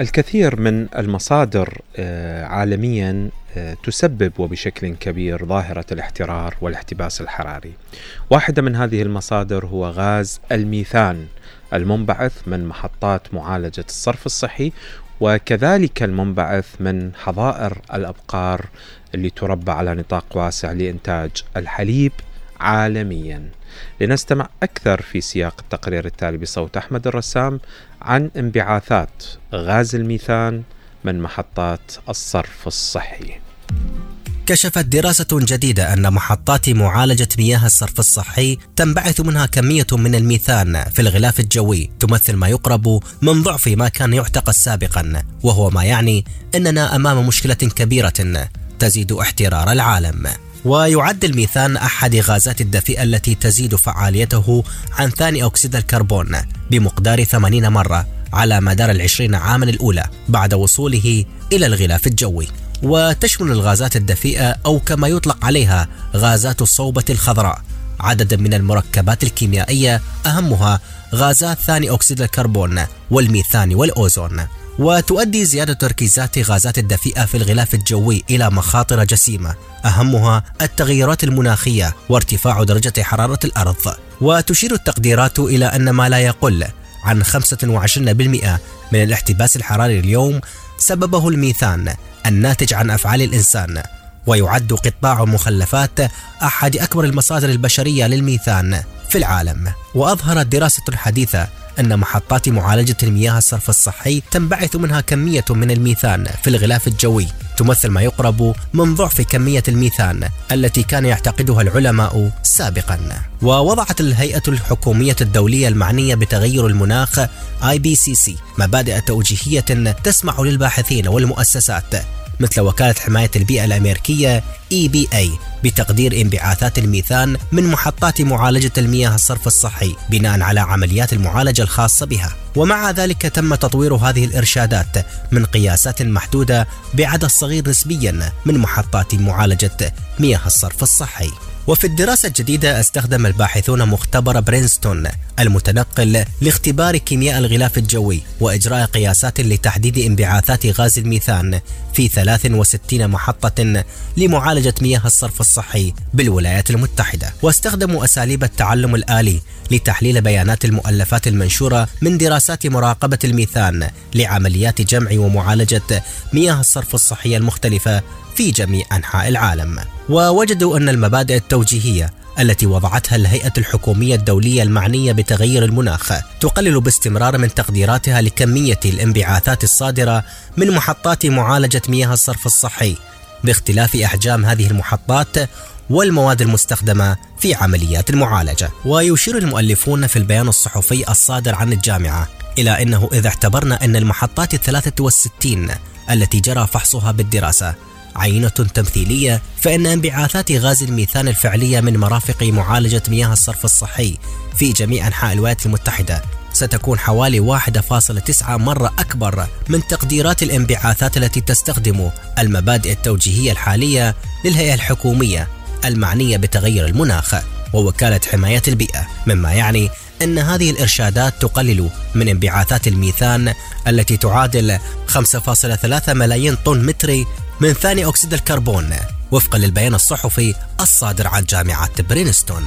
الكثير من المصادر آه، عالميا آه، تسبب وبشكل كبير ظاهرة الاحترار والاحتباس الحراري. واحدة من هذه المصادر هو غاز الميثان المنبعث من محطات معالجة الصرف الصحي وكذلك المنبعث من حظائر الأبقار اللي تربى على نطاق واسع لإنتاج الحليب عالميا. لنستمع أكثر في سياق التقرير التالي بصوت أحمد الرسام عن انبعاثات غاز الميثان من محطات الصرف الصحي. كشفت دراسة جديدة أن محطات معالجة مياه الصرف الصحي تنبعث منها كمية من الميثان في الغلاف الجوي تمثل ما يقرب من ضعف ما كان يعتقد سابقا وهو ما يعني أننا أمام مشكلة كبيرة تزيد احترار العالم ويعد الميثان أحد غازات الدفيئة التي تزيد فعاليته عن ثاني أكسيد الكربون بمقدار 80 مرة على مدار العشرين عاما الأولى بعد وصوله إلى الغلاف الجوي. وتشمل الغازات الدفيئة أو كما يطلق عليها غازات الصوبة الخضراء. عددا من المركبات الكيميائية أهمها غازات ثاني أكسيد الكربون والميثان والأوزون. وتؤدي زيادة تركيزات غازات الدفيئة في الغلاف الجوي إلى مخاطر جسيمة. أهمها التغيرات المناخية وارتفاع درجة حرارة الأرض. وتشير التقديرات إلى أن ما لا يقل عن 25% من الاحتباس الحراري اليوم سببه الميثان الناتج عن أفعال الإنسان. ويعد قطاع مخلفات أحد أكبر المصادر البشرية للميثان. في العالم. وأظهرت دراسة حديثة أن محطات معالجة المياه الصرف الصحي تنبعث منها كمية من الميثان في الغلاف الجوي. تمثل ما يقرب من ضعف كمية الميثان التي كان يعتقدها العلماء سابقا. ووضعت الهيئة الحكومية الدولية المعنية بتغير المناخ IPCC مبادئ توجيهية تسمح للباحثين والمؤسسات مثل وكالة حماية البيئة الأمريكية EPA بتقدير انبعاثات الميثان من محطات معالجة المياه الصرف الصحي بناء على عمليات المعالجة الخاصة بها. ومع ذلك تم تطوير هذه الإرشادات من قياسات محدودة بعدد صغير نسبيا من محطات معالجة مياه الصرف الصحي. وفي الدراسة الجديدة استخدم الباحثون مختبر برينستون المتنقل لاختبار كيمياء الغلاف الجوي وإجراء قياسات لتحديد انبعاثات غاز الميثان في 63 محطة لمعالجة مياه الصرف الصحي بالولايات المتحدة. واستخدموا أساليب التعلم الآلي لتحليل بيانات المؤلفات المنشورة من دراسات مراقبة الميثان لعمليات جمع ومعالجة مياه الصرف الصحية المختلفة في جميع أنحاء العالم. ووجدوا أن المبادئ التوجيهية التي وضعتها الهيئة الحكومية الدولية المعنية بتغير المناخ تقلل باستمرار من تقديراتها لكمية الانبعاثات الصادرة من محطات معالجة مياه الصرف الصحي باختلاف أحجام هذه المحطات والمواد المستخدمة في عمليات المعالجة. ويشير المؤلفون في البيان الصحفي الصادر عن الجامعة إلى أنه إذا اعتبرنا أن المحطات الثلاثة والستين التي جرى فحصها بالدراسة عينة تمثيلية فإن انبعاثات غاز الميثان الفعلية من مرافق معالجة مياه الصرف الصحي في جميع أنحاء الولايات المتحدة. ستكون حوالي 1.9 مرة أكبر من تقديرات الانبعاثات التي تستخدم المبادئ التوجيهية الحالية للهيئة الحكومية المعنية بتغير المناخ ووكالة حماية البيئة مما يعني أن هذه الإرشادات تقلل من انبعاثات الميثان التي تعادل 5.3 ملايين طن متري من ثاني أكسيد الكربون وفقا للبيان الصحفي الصادر عن جامعة برينستون.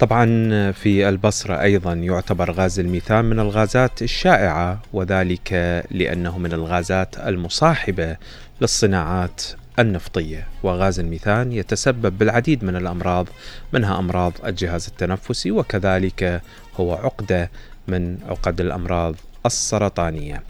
طبعا في البصرة أيضا يعتبر غاز الميثان من الغازات الشائعة وذلك لأنه من الغازات المصاحبة للصناعات النفطية. وغاز الميثان يتسبب بالعديد من الأمراض منها أمراض الجهاز التنفسي وكذلك هو عقدة من عقد الأمراض السرطانية.